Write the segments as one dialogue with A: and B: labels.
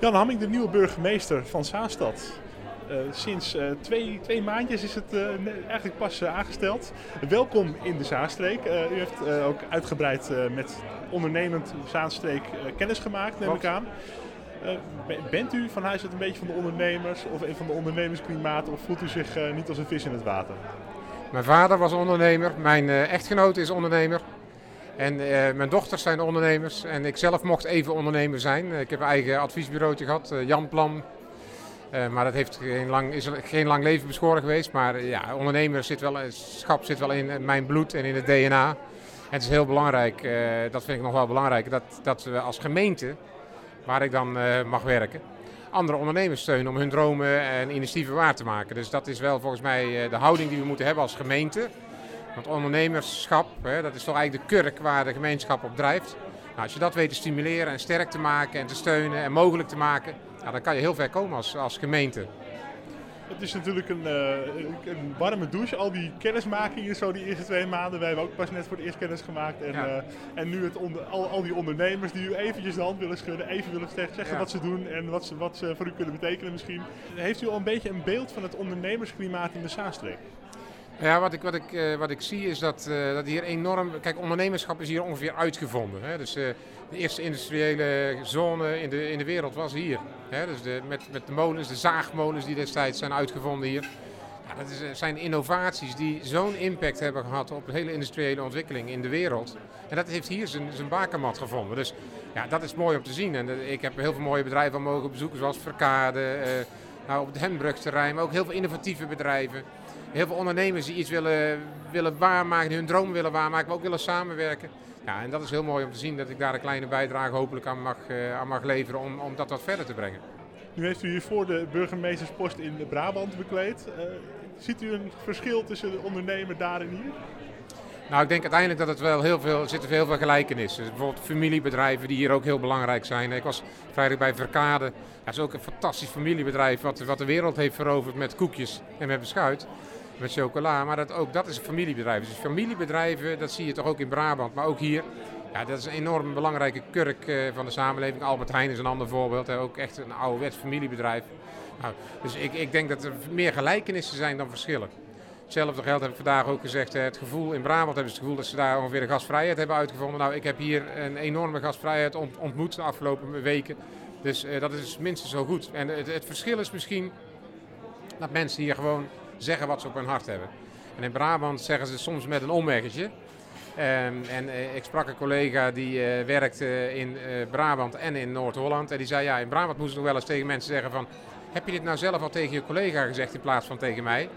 A: Jan Hamming, de nieuwe burgemeester van Zaanstad. Uh, sinds uh, twee, twee maandjes is het uh, eigenlijk pas aangesteld. Welkom in de Zaanstreek. u heeft ook uitgebreid met ondernemend Zaanstreek kennis gemaakt, neem ik aan. bent u van huis uit een beetje van de ondernemers of een van de ondernemersklimaat of voelt u zich niet als een vis in het water?
B: Mijn vader was ondernemer, mijn echtgenoot is ondernemer. En mijn dochters zijn ondernemers en ik zelf mocht even ondernemer zijn. Ik heb een eigen adviesbureautje gehad, Jan Plan, uh, maar dat heeft geen lang, is geen lang leven beschoren geweest. Maar ja, ondernemerschap zit wel, schap zit wel in mijn bloed en in het DNA. En het is heel belangrijk, dat vind ik nog wel belangrijk, dat, dat we als gemeente, waar ik dan mag werken, andere ondernemers steunen om hun dromen en initiatieven waar te maken. Dus dat is wel volgens mij de houding die we moeten hebben als gemeente. Want ondernemerschap, hè, dat is toch eigenlijk de kurk waar de gemeenschap op drijft. Nou, als je dat weet te stimuleren en sterk te maken en te steunen en mogelijk te maken, ja, dan kan je heel ver komen als, als gemeente.
A: Het is natuurlijk een, uh, een, warme douche, al die kennismakingen zo die eerste twee maanden. Wij hebben ook pas net voor het eerst kennis gemaakt. En, uh, en nu het onder, al, al die ondernemers die u eventjes de hand willen schudden, even willen zeggen ja. wat ze doen en wat ze, wat ze voor u kunnen betekenen misschien. Heeft u al een beetje een beeld van het ondernemersklimaat in de Zaanstreek?
B: Ja, wat ik, wat ik, uh, wat ik zie is dat, uh, dat hier enorm. Kijk, ondernemerschap is hier ongeveer uitgevonden. Hè? Dus uh, de eerste industriële zone in de, in de wereld was hier. Hè? Dus de, met, met de molens, de zaagmolens die destijds zijn uitgevonden hier. Ja, dat is, zijn innovaties die zo'n impact hebben gehad op de hele industriële ontwikkeling in de wereld. En dat heeft hier zijn, zijn bakermat gevonden. Dus ja, dat is mooi om te zien. En ik heb heel veel mooie bedrijven al mogen bezoeken, zoals Verkade, nou, op het Hembrugterrein, maar ook heel veel innovatieve bedrijven heel veel ondernemers die iets willen, willen waarmaken, hun droom willen waarmaken, maar ook willen samenwerken. Ja, en dat is heel mooi om te zien dat ik daar een kleine bijdrage hopelijk aan mag, uh, aan mag leveren om, om dat wat verder te brengen.
A: Nu heeft u hiervoor de burgemeesterspost in Brabant bekleed. Uh, ziet u een verschil tussen de ondernemer daar en hier?
B: Nou, ik denk uiteindelijk dat het wel heel veel, er zitten heel veel gelijkenissen. Dus bijvoorbeeld familiebedrijven die hier ook heel belangrijk zijn. Ik was vrijdag bij Verkade. Dat is ook een fantastisch familiebedrijf wat, wat de wereld heeft veroverd met koekjes en met beschuit met chocola. Maar dat, ook dat is een familiebedrijf. Dus familiebedrijven, dat zie je toch ook in Brabant, maar ook hier. Ja, dat is een enorm belangrijke kurk uh, van de samenleving. Albert Heijn is een ander voorbeeld. Ook echt een ouderwets familiebedrijf. Nou, dus ik, ik denk dat er meer gelijkenissen zijn dan verschillen. Hetzelfde geldt heb ik vandaag ook gezegd. Het gevoel in Brabant hebben ze het gevoel dat ze daar ongeveer de gasvrijheid hebben uitgevonden. Nou, ik heb hier een enorme gasvrijheid ontmoet de afgelopen weken. Dus uh, dat is minstens zo goed. En het, het verschil is misschien dat mensen hier gewoon zeggen wat ze op hun hart hebben. En in Brabant zeggen ze soms met een omweggetje. Um, en uh, ik sprak een collega die werkte in Brabant en in Noord-Holland. En die zei, ja, in Brabant moesten ze nog wel eens tegen mensen zeggen van... Heb je dit nou zelf al tegen je collega gezegd in plaats van tegen mij?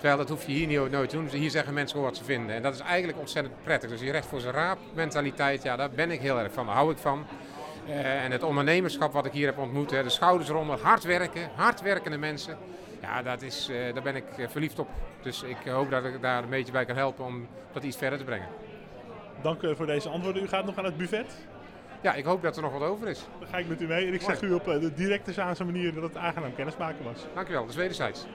B: Terwijl dat hoef je hier niet, nooit te doen. Dus hier zeggen mensen gewoon wat ze vinden. En dat is eigenlijk ontzettend prettig. Dus die recht voor zijn raap mentaliteit, ja, daar ben ik heel erg van. Daar hou ik van. en het ondernemerschap wat ik hier heb ontmoet, hè, de schouders eronder, hard werken, hardwerkende mensen. Ja, dat is, uh, daar ben ik eh, verliefd op. Dus ik hoop dat ik daar een beetje bij kan helpen om dat iets verder te brengen.
A: Dank uh, voor deze antwoorden. U gaat nog aan het buffet?
B: Ja, ik hoop dat er nog wat over is.
A: Dan ga ik met u mee en ik zeg u op de directe Zaanse manier dat het aangenaam kennismaken was.
B: Dank u wel, dat is wederzijds.